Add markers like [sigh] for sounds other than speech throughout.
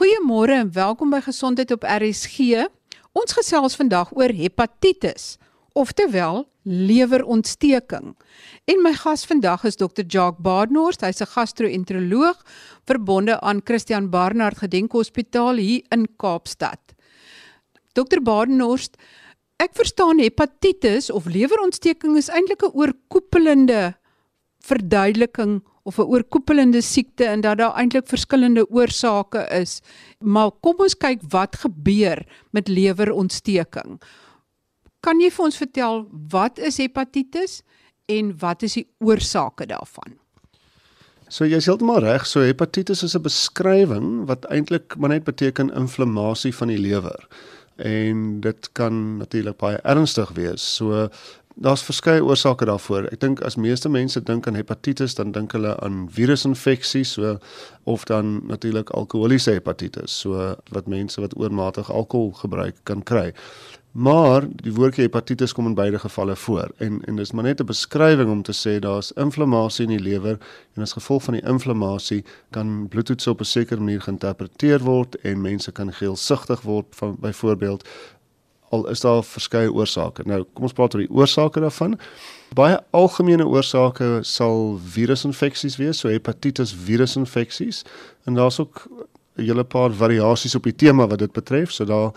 Goeiemôre en welkom by Gesondheid op RSG. Ons gesels vandag oor hepatitis, oftewel lewerontsteking. En my gas vandag is Dr. Jacques Badenhorst, hy's 'n gastro-enteroloog verbonde aan Christian Barnard Gedenkhospitaal hier in Kaapstad. Dr. Badenhorst, ek verstaan hepatitis of lewerontsteking is eintlik 'n oorkoepelende verduideliking of 'n oorkoepelende siekte en dat daar eintlik verskillende oorsake is. Maar kom ons kyk wat gebeur met lewerontsteking. Kan jy vir ons vertel wat is hepatitis en wat is die oorsake daarvan? So jy is heeltemal reg, so hepatitis is 'n beskrywing wat eintlik maar net beteken inflammasie van die lewer. En dit kan natuurlik baie ernstig wees. So daar's verskeie oorsake daarvoor. Ek dink as meeste mense dink aan hepatitis, dan dink hulle aan virusinfeksies, so of dan natuurlik alkoholiese hepatitis, so wat mense wat oormatig alkohol gebruik kan kry. Maar die woordjie hepatitis kom in beide gevalle voor en en dis maar net 'n beskrywing om te sê daar's inflammasie in die lewer en as gevolg van die inflammasie kan bloedtoets op 'n sekere manier geïnterpreteer word en mense kan geelsigtig word van byvoorbeeld al is daar verskeie oorsake. Nou, kom ons praat oor die oorsake daarvan. Baie algemene oorsake sal virusinfeksies wees, so hepatitis virusinfeksies en daar's ook 'n hele paar variasies op die tema wat dit betref. So daar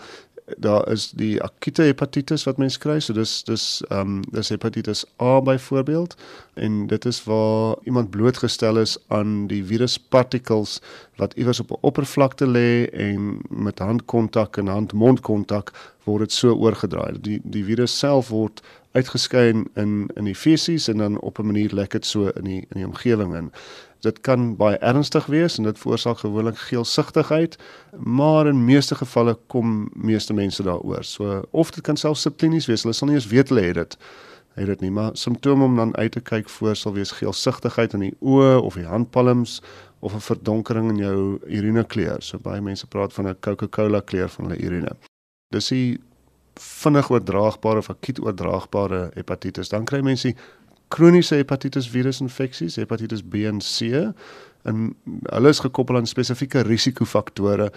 daar is die akute hepatitis wat mense kry. So dis dis ehm um, dis hepatitis A byvoorbeeld en dit is waar iemand blootgestel is aan die viruspartikels wat iewers op 'n oppervlakte lê en met handkontak en hand-mond-kontak word dit so oorgedra. Die die virus self word uitgeskei in in die fesies en dan op 'n manier lek dit so in die in die omgewing in dit kan baie ernstig wees en dit veroorsaak gewoonlik geelsigtigheid, maar in meeste gevalle kom meeste mense daaroor. So of dit kan selfs subklinies wees. Hulle sal nie eens weet hulle het dit het dit nie, maar simptome om dan uit te kyk voor sal wees geelsigtigheid in die oë of die handpalms of 'n verdonkering in jou urinekleur. So baie mense praat van 'n Coca-Cola kleur van hulle urine. Dis die vinnig oordraagbare of akuut oordraagbare hepatitis. Dan kry mense kroniese hepatitis virusinfeksies, hepatitis B en C en hulle is gekoppel aan spesifieke risikofaktore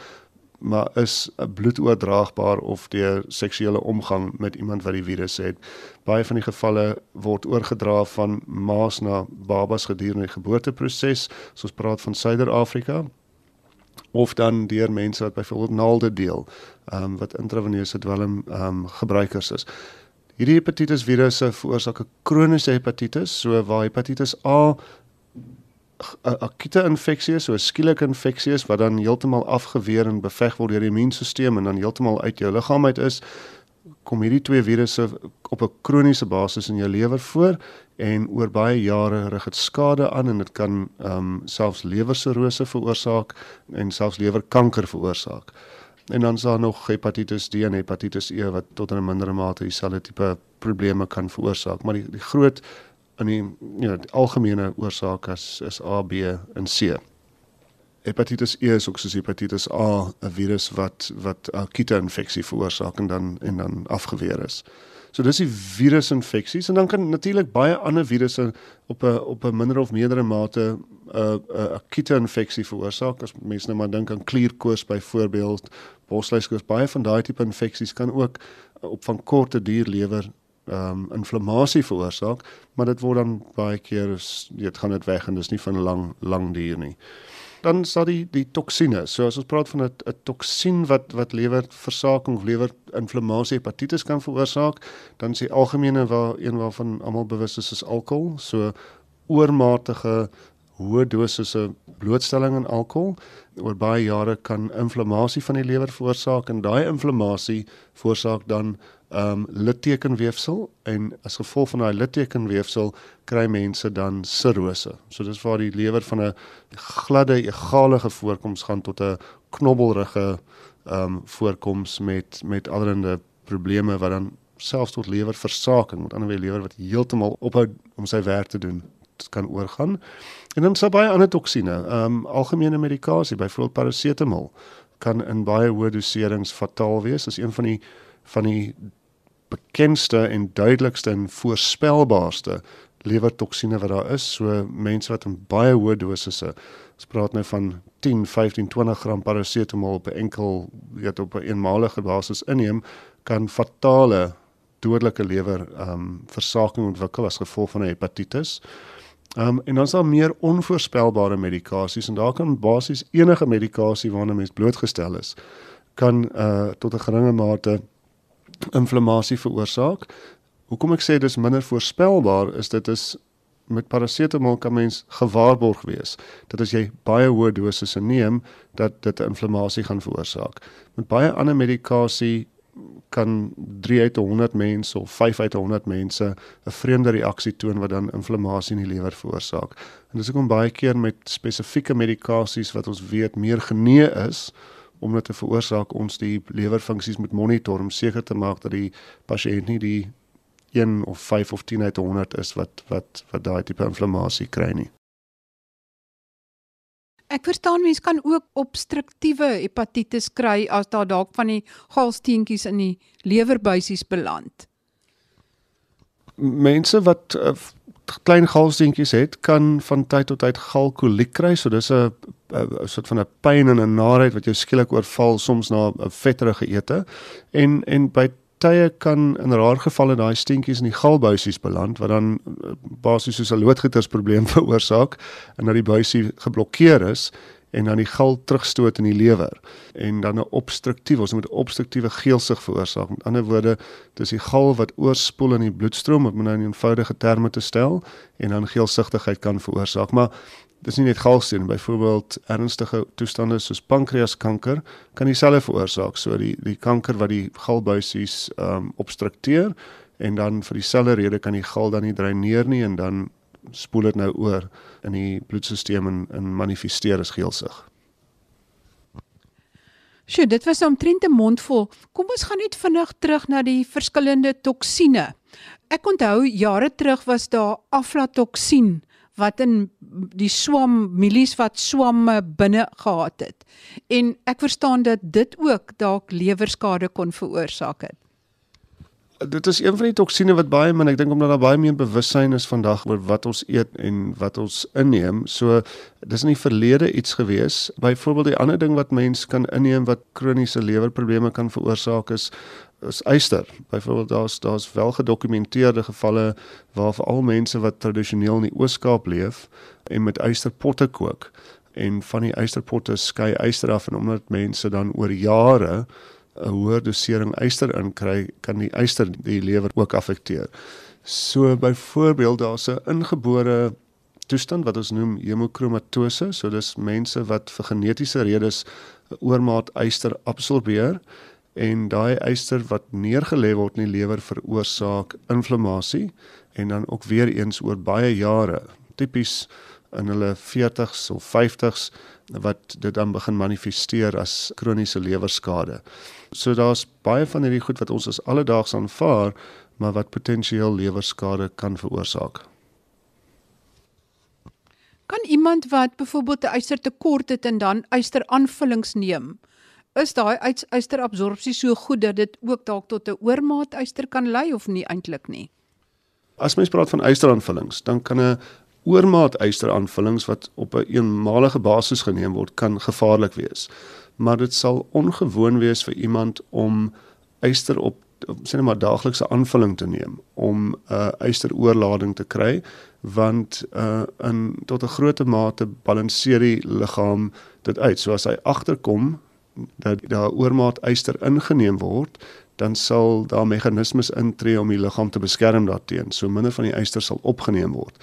maar is bloedoordraagbaar of deur seksuele omgang met iemand wat die virus het. Baie van die gevalle word oorgedra van ma's na babas gedurende die geboorteproses, soos praat van Suider-Afrika of dan deur mense wat byvoorbeeld naalde deel, ehm um, wat intraveneuse dwelm ehm um, gebruikers is. Hierdie hepatitis virusse veroorsaak 'n kroniese hepatitis, so waar hepatitis A 'n akute infeksie is, so 'n skielike infeksie is wat dan heeltemal afgeweer en beveg word deur die immuunstelsel en dan heeltemal uit jou liggaam uit is, kom hierdie twee virusse op 'n kroniese basis in jou lewer voor en oor baie jare rig dit skade aan en dit kan ehm um, selfs lewersirose veroorsaak en selfs lewerkanker veroorsaak. En dan is daar nog hepatitis D en hepatitis E wat tot in 'n mindere mate dieselfde tipe probleme kan veroorsaak, maar die die groot in die ja, die algemene oorsaak is is A, B en C. Hepatitis E is ook soos hepatitis A 'n virus wat wat akute infeksie veroorsaak en dan en dan afgeweer is. So dis die virusinfeksies en dan kan natuurlik baie ander virusse op 'n op 'n minder of meerdere mate 'n uh, 'n uh, akute infeksie veroorsaak. As mense nou maar dink aan klierkoors byvoorbeeld, bosluiskoors, baie van daai tipe infeksies kan ook op van korte duur lewer ehm um, inflammasie veroorsaak, maar dit word dan baie keer weet gaan dit weg en dis nie van lang lang duur nie dan sal die die toksine. So as ons praat van 'n 'n toksien wat wat lewer versaking of lewer inflammasie hepatitis kan veroorsaak, dan is die algemene waar een waarvan almal bewus is is alkohol. So oormatige hoë dosisse blootstelling aan alkohol oor baie jare kan inflammasie van die lewer veroorsaak en daai inflammasie veroorsaak dan um, littekenweefsel en as gevolg van daai littekenweefsel kry mense dan sirrose. So dis waar die lewer van 'n gladde egalige voorkoms gaan tot 'n knobbelrige um, voorkoms met met allerlei probleme wat dan selfs tot lewerversaking, met ander woorde lewer wat heeltemal ophou om sy werk te doen kan oorgaan. En dan sal baie ander toksine, ehm um, algemene medikasie, byvoorbeeld parasetamol kan in baie hoë doserings fataal wees. Dit is een van die van die bekendste en duidelikste en voorspelbaarste lewertoksine wat daar is. So mense wat in baie hoë dosisse, ons praat nou van 10, 15, 20 gram parasetamol op 'n enkel weet op 'n eenmalige basis inneem, kan fatale dodelike lewer ehm um, versaking ontwikkel as gevolg van 'n hepatitis. Ehm um, en dan is daar meer onvoorspelbare medikasies en daar kan basies enige medikasie waarna mens blootgestel is kan uh tot 'n geringe mate inflammasie veroorsaak. Hoekom ek sê dis minder voorspelbaar is dit is met parasetamol kan mens gewaarborg wees dat as jy baie hoë dosisse neem dat dit 'n inflammasie gaan veroorsaak. Met baie ander medikasie kan 3 uit 100 mense of 5 uit 100 mense 'n vreemde reaksie toon wat dan inflammasie in die lewer veroorsaak. En dis hoekom baie keer met spesifieke medikasies wat ons weet meer genee is om dit te veroorsaak ons die lewerfunksies moet monitor om seker te maak dat die pasiënt nie die 1 of 5 of 10 uit 100 is wat wat wat daai tipe inflammasie kry nie. Ek verstaan mense kan ook obstruktiewe hepatitis kry as daar dalk van die galsteentjies in die lewerbuisies beland. Mense wat uh, klein galsteentjies het, kan van tyd tot tyd galkoliek kry, so dis 'n 'n soort van 'n pyn en 'n naheid wat jou skielik oorval soms na 'n vetterige ete. En en by tye kan in rare gevalle daai steentjies in die galbuisies beland wat dan eh, basies soos 'n loodgietersprobleem [laughs] veroorsaak en dat die buisie geblokkeer is en dan die gal terugstoot in die lewer en dan 'n obstruktiewe ons moet obstruktiewe geelsig veroorsaak. Met ander woorde, dis die gal wat oorspoel in die bloedstroom om nou in eenvoudige terme te stel en dan geelsigtigheid kan veroorsaak. Maar dis nie net galsteen byvoorbeeld ernstige toestande soos pankreaskanker kan dieselfde veroorsaak so die die kanker wat die galbuisies ehm um, obstrukteer en dan vir dieselfde rede kan die gal dan nie dreineer nie en dan spoel dit nou oor in die bloedstelsel en en manifesteer as geelsig. Sjoe, dit was 'n mondvol. Kom ons gaan net vinnig terug na die verskillende toksine. Ek onthou jare terug was daar aflatoksien wat in die swam milies wat swamme binne gehad het. En ek verstaan dat dit ook dalk lewerskade kon veroorsaak het. Dit is een van die toksine wat baie min ek dink omdat daar baie meer bewussyn is vandag oor wat ons eet en wat ons inneem. So dis in die verlede iets gewees. Byvoorbeeld die ander ding wat mens kan inneem wat kroniese lewerprobleme kan veroorsaak is is eyster. Byvoorbeeld daar's daar's wel gedokumenteerde gevalle waar veral mense wat tradisioneel in die Oos-Kaap leef en met eysterpotte kook en van die eysterpotte skei eyster af en omdat mense dan oor jare 'n hoër dosering eyster inkry, kan die eyster die lewer ook affekteer. So byvoorbeeld daar's 'n ingebore toestand wat ons noem hemokromatose, so dis mense wat vir genetiese redes oormaat eyster absorbeer en daai eister wat neergelê word in die lewer veroorsaak inflammasie en dan ook weer eens oor baie jare tipies in hulle 40s of 50s wat dit dan begin manifesteer as kroniese lewerskade. So daar's baie van hierdie goed wat ons as alledaags aanvaar, maar wat potensieel lewerskade kan veroorsaak. Kan iemand wat byvoorbeeld 'n eistertekort het en dan eisteraanvullings neem, is daai eisterabsorpsie so goed dat dit ook dalk tot 'n oormaat eister kan lei of nie eintlik nie. As mens praat van eisteraanvullings, dan kan 'n oormaat eisteraanvullings wat op 'n een eenmalige basis geneem word, kan gevaarlik wees. Maar dit sal ongewoon wees vir iemand om eister op sê net maar daaglikse aanvulling te neem om 'n uh, eisteroorlading te kry want uh in tot 'n groot mate balanseer die liggaam dit uit. So as hy agterkom dat daar oormaat yster ingeneem word, dan sal daar meganismes intree om die liggaam te beskerm daarteen. So minder van die yster sal opgeneem word.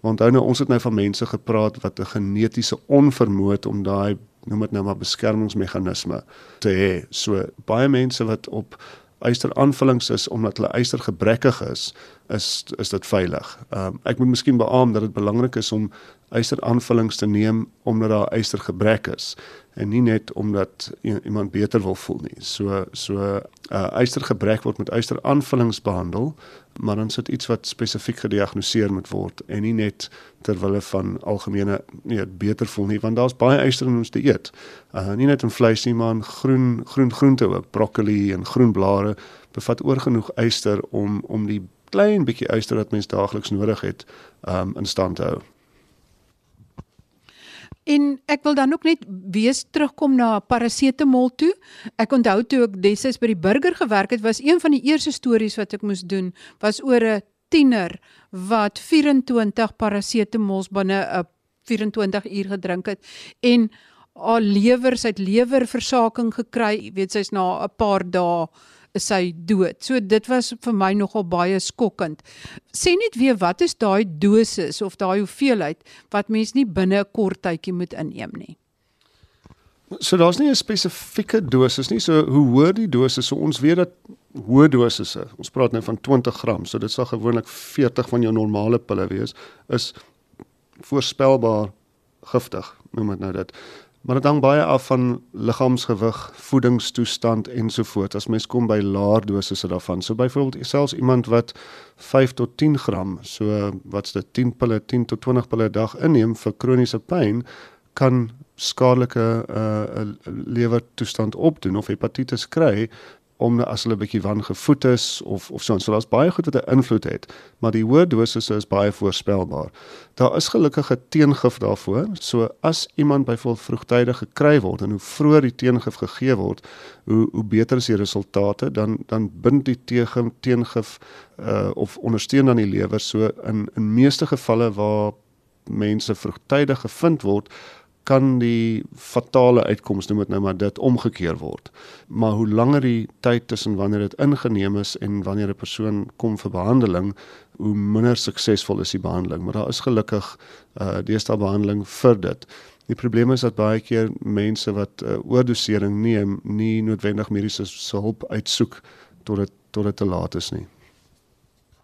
Want onthou nou ons het nou van mense gepraat wat 'n genetiese onvermoë het om daai noem dit nou maar beskermingsmeganisme te hê. So baie mense wat op ysteraanvullings is omdat hulle yster gebrekkig is, is is dit veilig. Ehm um, ek moet miskien beamoen dat dit belangrik is om ysteraanvullings te neem omdat daar ystergebrek is en nie net omdat iemand beter wil voel nie. So so uh ystergebrek word met ysteraanvullings behandel, maar dan sit iets wat spesifiek gediagnoseer moet word en nie net ter wille van algemene nee, beter voel nie, want daar's baie yster in ons dieet. Uh nie net in vleis nie, maar in groen groen groente ook, broccoli en groenblare bevat oorgenoeg yster om om die klein bietjie yster wat mens daagliks nodig het um in stand te hou. En ek wil dan ook net weer terugkom na parasetamol toe. Ek onthou toe ek destyds by die burger gewerk het, was een van die eerste stories wat ek moes doen was oor 'n tiener wat 24 parasetamols binne 'n 24 uur gedrink het en haar lewer, sy het lewerversaking gekry, weet sy's na 'n paar dae is sy dood. So dit was vir my nogal baie skokkend. Sê net weer wat is daai dosis of daai hoeveelheid wat mens nie binne 'n kort tydjie moet inneem nie. So daar's nie 'n spesifieke dosis nie. So hoe hoër die dosis, so ons weet dat hoë dosisse, ons praat nou van 20 gram, so dit sal gewoonlik 40 van jou normale pille wees, is voorspelbaar giftig, noem dit nou dit. Maar dit hang baie af van liggaamsgewig, voedingstoestand ensovoorts. As mens kom by laer dosisse daarvan. So byvoorbeeld selfs iemand wat 5 tot 10 gram, so wat's dit 10 pille, 10 tot 20 pille 'n dag inneem vir kroniese pyn, kan skadelike uh lewertoestand opdoen of hepatitis kry om as hulle 'n bietjie wangevoed is of of so. So daar's baie goed wat 'n invloed het, maar die hoë dosisse is baie voorspelbaar. Daar is gelukkig 'n teengif daarvoor. So as iemand byvoorbeeld vroegtydig gekry word en hoe vroeër die teengif gegee word, hoe hoe beter is die resultate, dan dan bind die teengif teengif uh of ondersteun dan die lewer so in in meeste gevalle waar mense vroegtydig gevind word kan die fatale uitkoms noem dit nou maar dit omgekeer word. Maar hoe langer die tyd tussen wanneer dit ingeneem is en wanneer 'n persoon kom vir behandeling, hoe minder suksesvol is die behandeling, maar daar is gelukkig uh deesdae behandeling vir dit. Die probleem is dat baie keer mense wat uh, oordosering neem, nie noodwendig mediese hulp uitsoek tot dit tot dit te laat is nie.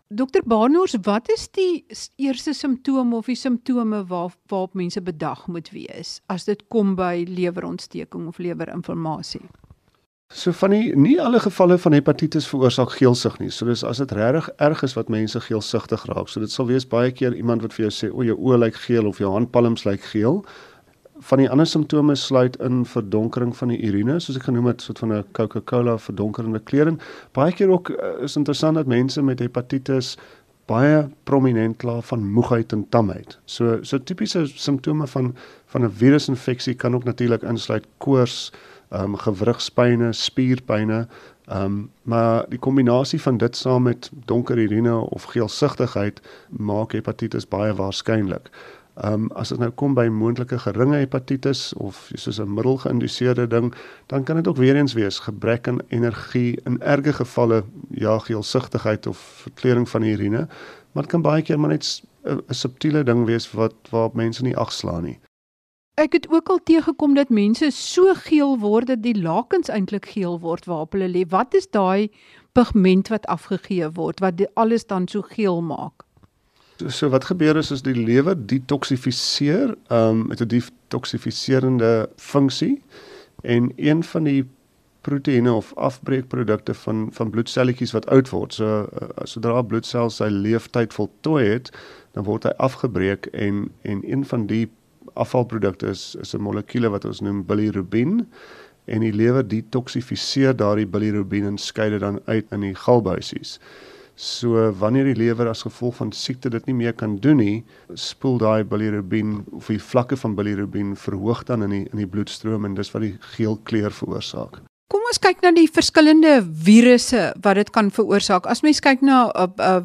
Dokter Barnors, wat is die eerste simptome of die simptome waar waarop mense bedag moet wees as dit kom by lewerontsteking of lewerinflammasie? So van die nie alle gevalle van hepatitis veroorsaak geelsig nie. So dis as dit regtig erg is wat mense geelsigtig raak. So dit sal wees baie keer iemand wat vir jou sê o, jou oë lyk geel of jou handpalms lyk geel van die ander simptome sluit in verdonkering van die urine, soos ek genoem het, soort van 'n Coca-Cola verdonkerende kleur en baie keer ook uh, is interessant dat mense met hepatitis baie prominent kla van moegheid en tamheid. So so tipiese simptome van van 'n virusinfeksie kan ook natuurlik insluit koors, ehm um, gewrigspyne, spierpyne, ehm um, maar die kombinasie van dit saam met donker urine of geelsigtigheid maak hepatitis baie waarskynlik. Ehm um, as dit nou kom by moontlike geringe hepatitis of soos 'n middelgeïnduseerde ding, dan kan dit ook weer eens wees gebrek aan energie in erge gevalle ja geelsigtigheid of verkleuring van die urine, maar dit kan baie keer maar net 'n subtiele ding wees wat waar mense nie agslaan nie. Ek het ook al teëgekom dat mense so geel word dat die lakens eintlik geel word waarop hulle lê. Wat is daai pigment wat afgegee word wat alles dan so geel maak? So wat gebeur is as die lewer detoksifiseer, ehm um, met 'n detoksifiserende funksie en een van die proteïene of afbreekprodukte van van bloedselletjies wat oud word. So uh, sodra 'n bloedsel sy leeftyd voltooi het, dan word hy afgebreek en en een van die afvalprodukte is is 'n molekuule wat ons noem bilirubin en die lewer detoksifiseer daardie bilirubin en skei dit dan uit in die galbuisies. So wanneer die lewer as gevolg van siekte dit nie meer kan doen nie, spoel daai bilirubin of die vlakke van bilirubin verhoog dan in die in die bloedstroom en dis wat die geel kleur veroorsaak. Kom ons kyk na die verskillende virusse wat dit kan veroorsaak. As mens kyk na 'n uh, uh,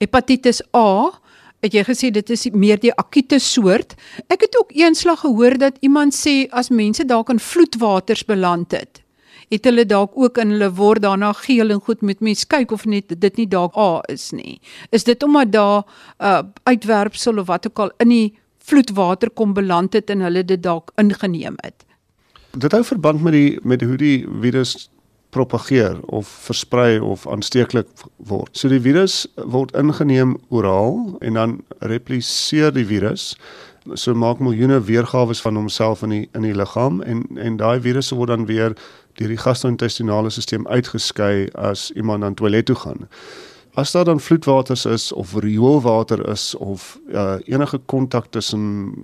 hepatitis A, het jy gesê dit is meer die akute soort. Ek het ook eenslag gehoor dat iemand sê as mense dalk in vloedwaters beland het, het hulle dalk ook in hulle word daarna geel en goed met mens kyk of net dit nie dalk A is nie. Is dit omdat daar 'n uh, uitwerpsel of wat ook al in die vloedwater kom beland het en hulle dit dalk ingeneem het? Dit hou verband met die met hoe die virus propageer of versprei of aansteeklik word. So die virus word ingeneem oraal en dan repliseer die virus so maak miljoene weergawe van homself in die in die liggaam en en daai virusse word dan weer deur die gastro-intestinale stelsel uitgeskei as iemand aan toilet toe gaan. As daar dan vloedwaters is of rioolwater is of uh, enige kontak tussen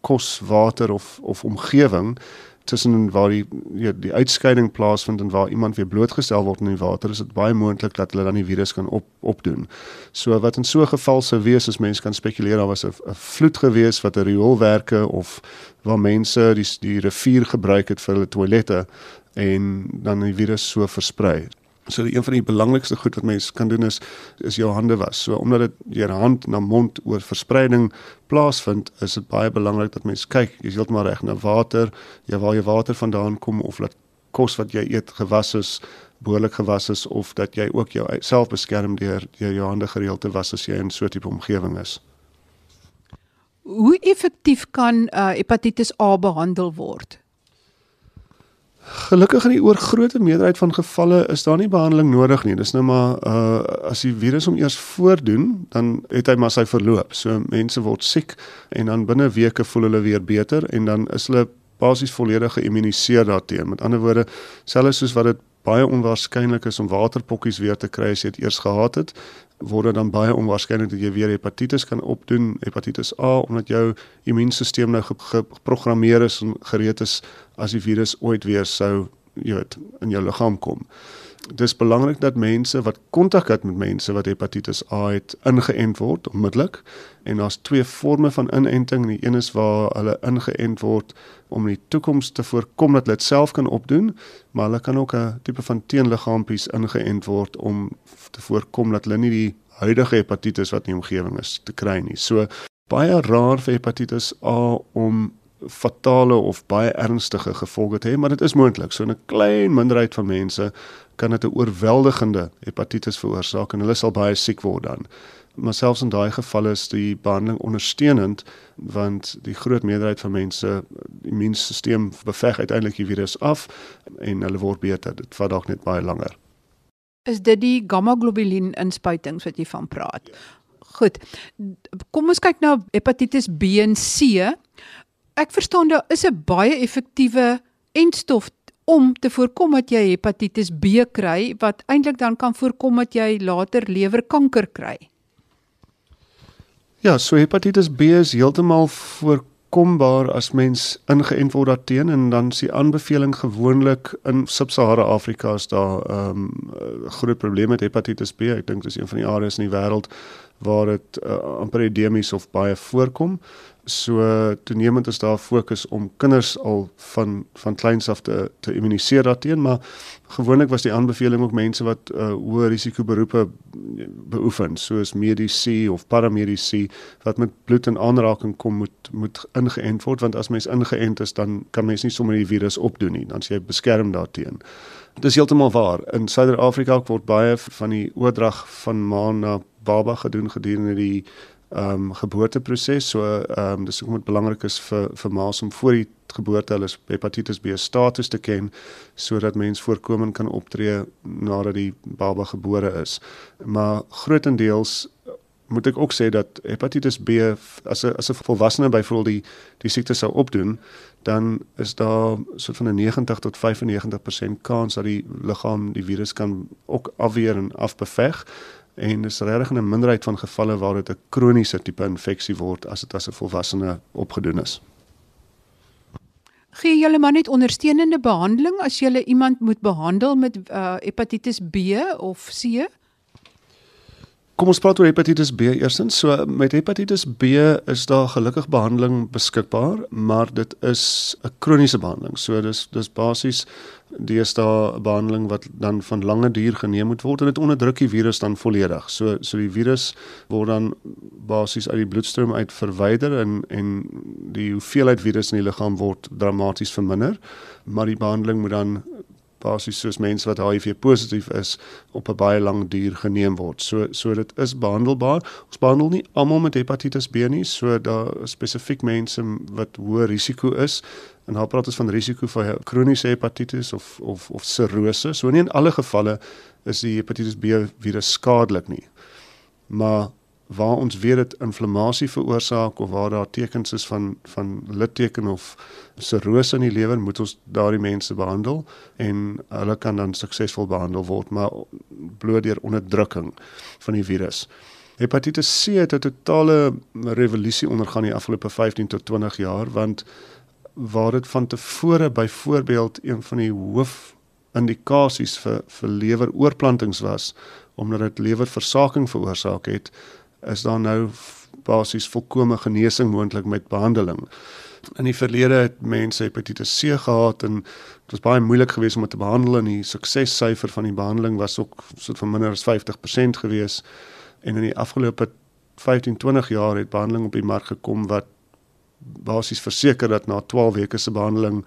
kos, water of of omgewing, tussen waar die ja, die uitskeiding plaasvind en waar iemand weer blootgestel word in die water, is dit baie moontlik dat hulle dan die virus kan op opdoen. So wat in so 'n geval sou wees as mense kan spekuleer daar was 'n vloed gewees wat 'n rioolwerke of waar mense die die rivier gebruik het vir hulle toilette en dan die virus so versprei. So een van die belangrikste goed wat mens kan doen is is jou hande was. So omdat dit jou hand na mond oor verspreiding plaasvind, is dit baie belangrik dat mens kyk, jy sê maar reg na water, ja waar jou water vandaan kom of dat kos wat jy eet gewas is, behoorlik gewas is of dat jy ook jou self beskerm deur deur jou hande gereeld te was as jy in so 'n tipe omgewing is. Hoe effektief kan uh, hepatitis A behandel word? Gelukkig in die oorgrootste meerderheid van gevalle is daar nie behandeling nodig nie. Dis nou maar uh as die virus hom eers voordoen, dan het hy maar sy verloop. So mense word siek en dan binne weke voel hulle weer beter en dan is hulle basies volledig geïmmuniseer daarteenoor. Met ander woorde, selfs soos wat dit baie onwaarskynlik is om waterpokkies weer te kry as jy dit eers gehad het, word dit dan baie onwaarskynlik dat jy weer hepatitis kan opdoen, hepatitis A omdat jou immuunstelsel nou geprogrammeer is en gereed is as die virus ooit weer sou jy weet in jou liggaam kom dis belangrik dat mense wat kontak het met mense wat hepatitis A het ingeënt word onmiddellik. En daar's twee forme van inenting. Die een is waar hulle ingeënt word om in die toekoms te voorkom dat hulle dit self kan opdoen maar hulle kan ook 'n tipe van teenliggaampies ingeënt word om te voorkom dat hulle nie die huidige hepatitis wat in die omgewing is te kry nie. So baie rar vir hepatitis A om fatale of baie ernstige gevolge te hê maar dit is moontlik so 'n klein minderheid van mense kan dit 'n oorweldigende hepatitis veroorsaak en hulle sal baie siek word dan. Maar selfs in daai gevalle is die behandeling ondersteunend want die groot meerderheid van mense die immuunstelsel beveg uiteindelik die virus af en hulle word beter. Dit vat dalk net baie langer. Is dit die gamma globulien inspuitings wat jy van praat? Goed. Kom ons kyk na hepatitis B en C. Ek verstaan daar is 'n baie effektiewe entstof om te voorkom dat jy hepatitis B kry wat eintlik dan kan voorkom dat jy later lewerkanker kry. Ja, so hepatitis B is heeltemal voorkombaar as mens ingeënt word daarteen en dan is die aanbeveling gewoonlik in Sub-Sahara Afrika is daar 'n um, groot probleem met hepatitis B. Ek dink dis een van die areas in die wêreld waar dit uh, amper endemies of baie voorkom. So toenemend is daar fokus om kinders al van van kleins af te te immuniseer daarteen, maar gewoonlik was die aanbeveling ook mense wat uh, hoë risiko beroepe beoefen, soos mediese of paramediese wat met bloed in aanraking kom moet moet ingeënt word want as mens ingeënt is dan kan mens nie sommer die virus opdoen nie, dan jy beskerm daarteen. Dit is heeltemal waar. In Suider-Afrika word baie van die oordrag van ma na baba gedoen gedurende die ehm um, geboorteproses. So ehm um, dis ook moet belangrik is vir vir ma's om voor die geboorte hulle hepatitis B status te ken sodat mens voorkomend kan optree nadat die baba gebore is. Maar grootendeels moet ek ook sê dat hepatitis B as 'n as 'n volwassene byvoorbeeld die die siekte sou opdoen, dan is daar so van 'n 90 tot 95% kans dat die liggaam die virus kan ook afweer en afbeveg en dis regtig 'n minderheid van gevalle waar dit 'n kroniese tipe infeksie word as dit as 'n volwassene opgedoen is. Gee julle maar net ondersteunende behandeling as julle iemand moet behandel met uh, hepatitis B of C? Kom ons praat oor hepatitis B eerstens. So met hepatitis B is daar gelukkig behandeling beskikbaar, maar dit is 'n kroniese behandeling. So dis dis basies deesdae 'n behandeling wat dan van lange duur geneem moet word en dit onderdruk die virus dan volledig. So so die virus word dan basies uit die bloedstroom uit verwyder en en die hoeveelheid virus in die liggaam word dramaties verminder. Maar die behandeling moet dan basies soos mense wat HIV positief is op 'n baie lang duur geneem word. So so dit is behandelbaar. Ons behandel nie almal met hepatitis B nie, so daar spesifiek mense wat hoë risiko is. En haar praat ons van risiko vir kroniese hepatitis of of of sirrose. So nie in alle gevalle is die hepatitis B virus skadelik nie. Maar waar ons weet dit inflammasie veroorsaak of waar daar tekens is van van litteken of sirrose in die lewer, moet ons daardie mense behandel en hulle kan dan suksesvol behandel word, maar bloot deur onderdrukking van die virus. Hepatitis C het 'n totale revolusie ondergaan die afgelope 15 tot 20 jaar want waar dit van tevore byvoorbeeld een van die hoof indikasies vir vir leweroorplantings was omdat dit lewerversaking veroorsaak het is daar nou basies volkomme genesing moontlik met behandeling. In die verlede het mense hepatitis C gehad en dit was baie moeilik geweest om dit te behandel en die suksessyfer van die behandeling was ook so van minder as 50% geweest en in die afgelope 15 20 jaar het behandeling op die mark gekom wat basies verseker dat na 12 weke se behandeling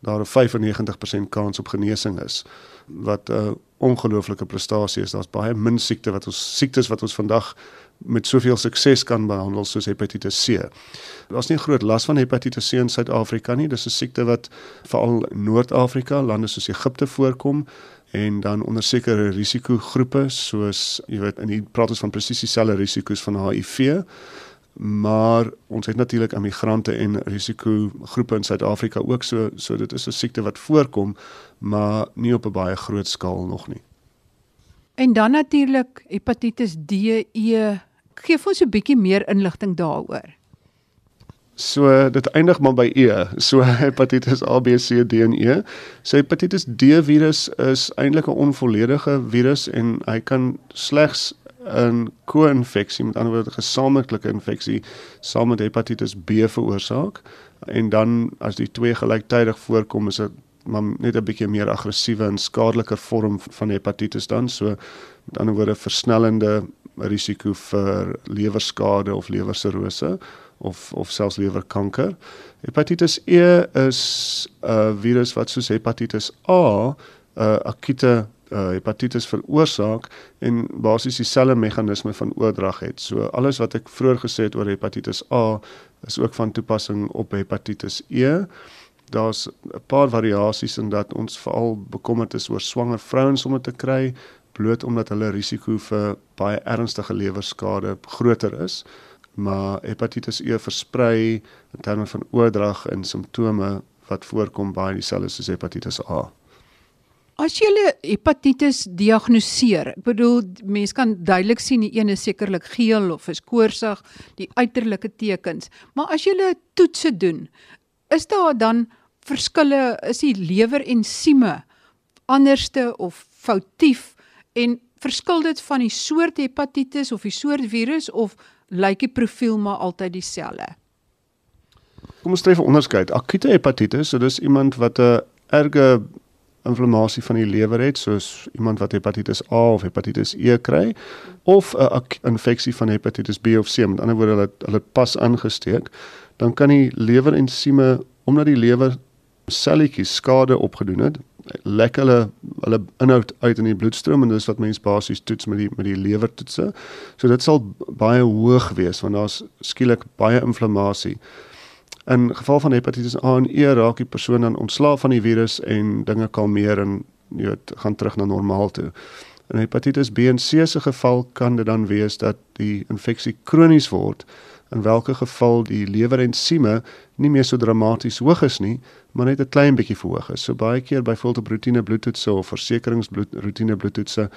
daar 'n 95% kans op genesing is wat 'n ongelooflike prestasie is. Daar's baie min siekte wat ons siektes wat ons vandag met soveel sukses kan behandel soos hepatitis C. Daar's nie groot las van hepatitis C in Suid-Afrika nie. Dis 'n siekte wat veral in Noord-Afrika, lande soos Egipte voorkom en dan onder sekere risikogroepe soos jy weet in die praat ons van presies dieselfde risiko's van HIV maar ons het natuurlik immigrante en risikogroepe in Suid-Afrika ook so so dit is 'n siekte wat voorkom maar nie op 'n baie groot skaal nog nie. En dan natuurlik hepatitis D, E. Gee ons 'n bietjie meer inligting daaroor. So dit eindig maar by E. So [laughs] hepatitis A, B, C, D en E. So hepatitis D virus is eintlik 'n onvolledige virus en hy kan slegs 'n ko-infeksie, met ander woorde gesamentlike infeksie saam met hepatitis B veroorsaak. En dan as die twee gelyktydig voorkom, is dit maar net 'n bietjie meer aggressiewe en skadeliker vorm van hepatitis dan. So met ander woorde versnellende risiko vir lewerskade of lewersirose of of selfs lewerkanker. Hepatitis E is 'n virus wat soos hepatitis A 'n akute uh, hepatitis veroorsaak en basies dieselfde meganisme van oordrag het. So alles wat ek vroeër gesê het oor hepatitis A is ook van toepassing op hepatitis E. Daar's 'n paar variasies in dat ons veral bekommerd is oor swanger vrouens om dit te kry bloot omdat hulle risiko vir baie ernstige lewerskade groter is. Maar hepatitis E versprei in terme van oordrag en simptome wat voorkom baie dieselfde soos hepatitis A. As jy hepatitis diagnoseer, ek bedoel mense kan duidelik sien die een is sekerlik geel of is koorsig, die uiterlike tekens, maar as jy toetse doen, is daar dan verskille, is die lewerensieme anderste of foutief en verskil dit van die soort hepatitis of die soort virus of lyk die profiel maar altyd dieselfde? Kom ons tref 'n onderskeid. Akute hepatitis, so dis iemand wat 'n erge inflammasie van die lewer het soos iemand wat hepatitis A of hepatitis E kry of 'n infeksie van hepatitis B of C met ander woorde hulle hulle pas aangesteek dan kan die lewerensieme omdat die lewer selletjies skade opgedoen het lek hulle hulle inhoud uit in die bloedstroom en dis wat mense basies toets met die met die lewertoetse so dit sal baie hoog wees want daar's skielik baie inflammasie In geval van hepatitis A en E raak die persoon dan ontslaaf van die virus en dinge kalmeer en jy weet gaan terug na normaal toe. In hepatitis B en C se geval kan dit dan wees dat die infeksie kronies word in watter geval die lewerensieme nie meer so dramaties hoog is nie, maar net 'n klein bietjie verhoog is. So baie keer op rotine bloedtoetse of versekeringsbloed rotine bloedtoetse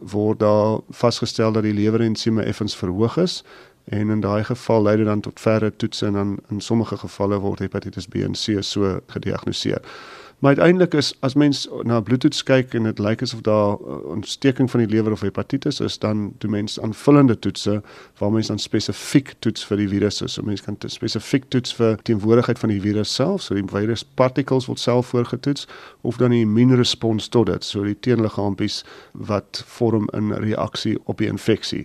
word daar vasgestel dat die lewerensieme effens verhoog is En in daai geval lei dit dan tot verre toetse en dan in sommige gevalle word hepatitis B en C so gediagnoseer. Maar uiteindelik is as mens na bloedtoets kyk en dit lyk asof daar uh, ontsteking van die lewer of hepatitis is, dan doen mens aanvullende toetse waar mens dan spesifiek toets vir die virusse. So mens kan spesifiek toets vir teenwoordigheid van die virus self, so die virus particles word self voorgetoets of dan die immuunrespons tot dit, so die teenliggaampies wat vorm in reaksie op die infeksie.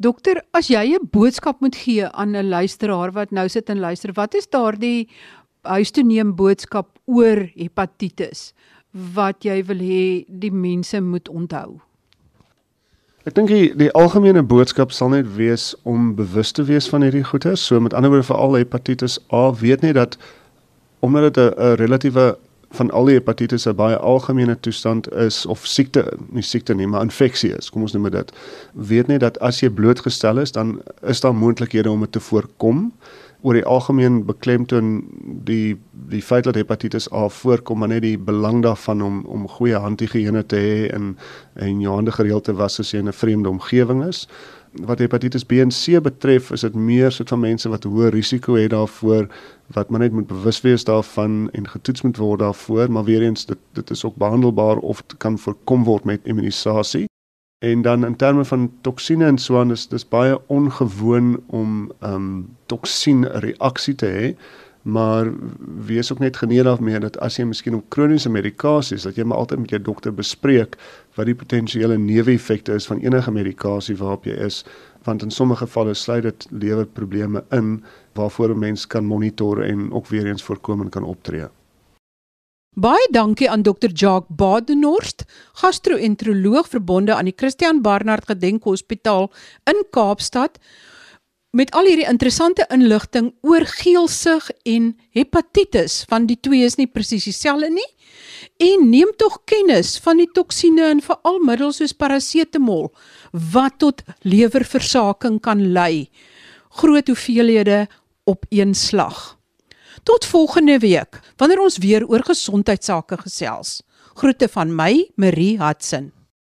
Dokter, as jy 'n boodskap moet gee aan 'n luisteraar wat nou sit en luister, wat is daardie huis toe neem boodskap oor hepatitis wat jy wil hê die mense moet onthou? Ek dink die, die algemene boodskap sal net wees om bewus te wees van hierdie goeie. So met ander woorde vir al hepatitis A, weet net dat omdat dit 'n relatiewe van al die hepatitis 'n baie algemene toestand is of siekte, nie siekte nie, maar infeksie is. Kom ons noem dit. Weet net dat as jy blootgestel is, dan is daar moontlikhede om dit te voorkom. Oor die algemeen beklemtoon die die feit dat hepatitis A voorkom, maar net die belang daarvan om om goeie handhigiëne te hê en en jou hande gereeld te was as jy in 'n vreemde omgewing is. wat hepatitis B en C betref, is dit meer soort van mense wat hoë risiko het daarvoor wat maar net moet bewus wees daarvan en getoets moet word daarvoor, maar weer eens dit dit is ook behandelbaar of kan voorkom word met immunisasie. En dan in terme van toksine en so aan is dis baie ongewoon om ehm um, toksien reaksie te hê maar wees ook net geneig daarmee dat as jy miskien op kroniese medikasies dat jy maar altyd met jou dokter bespreek wat die potensiële neeweffekte is van enige medikasie waarop jy is want in sommige gevalle sluit dit lewerprobleme in waarvoor 'n mens kan monitor en ook weer eens voorkomend kan optree. Baie dankie aan Dr. Jacques Badenhorst, gastro-enteroloog verbonde aan die Christian Barnard Gedenkhospitaal in Kaapstad met al hierdie interessante inligting oor geelsig en hepatitis van die twee is nie presies dieselfde nie en neem tog kennis van die toksine en veral middels soos parasetamol wat tot lewerversaking kan lei groot hoeveelhede op een slag tot volgende week wanneer ons weer oor gesondheidsake gesels. Groete van my Marie Hudson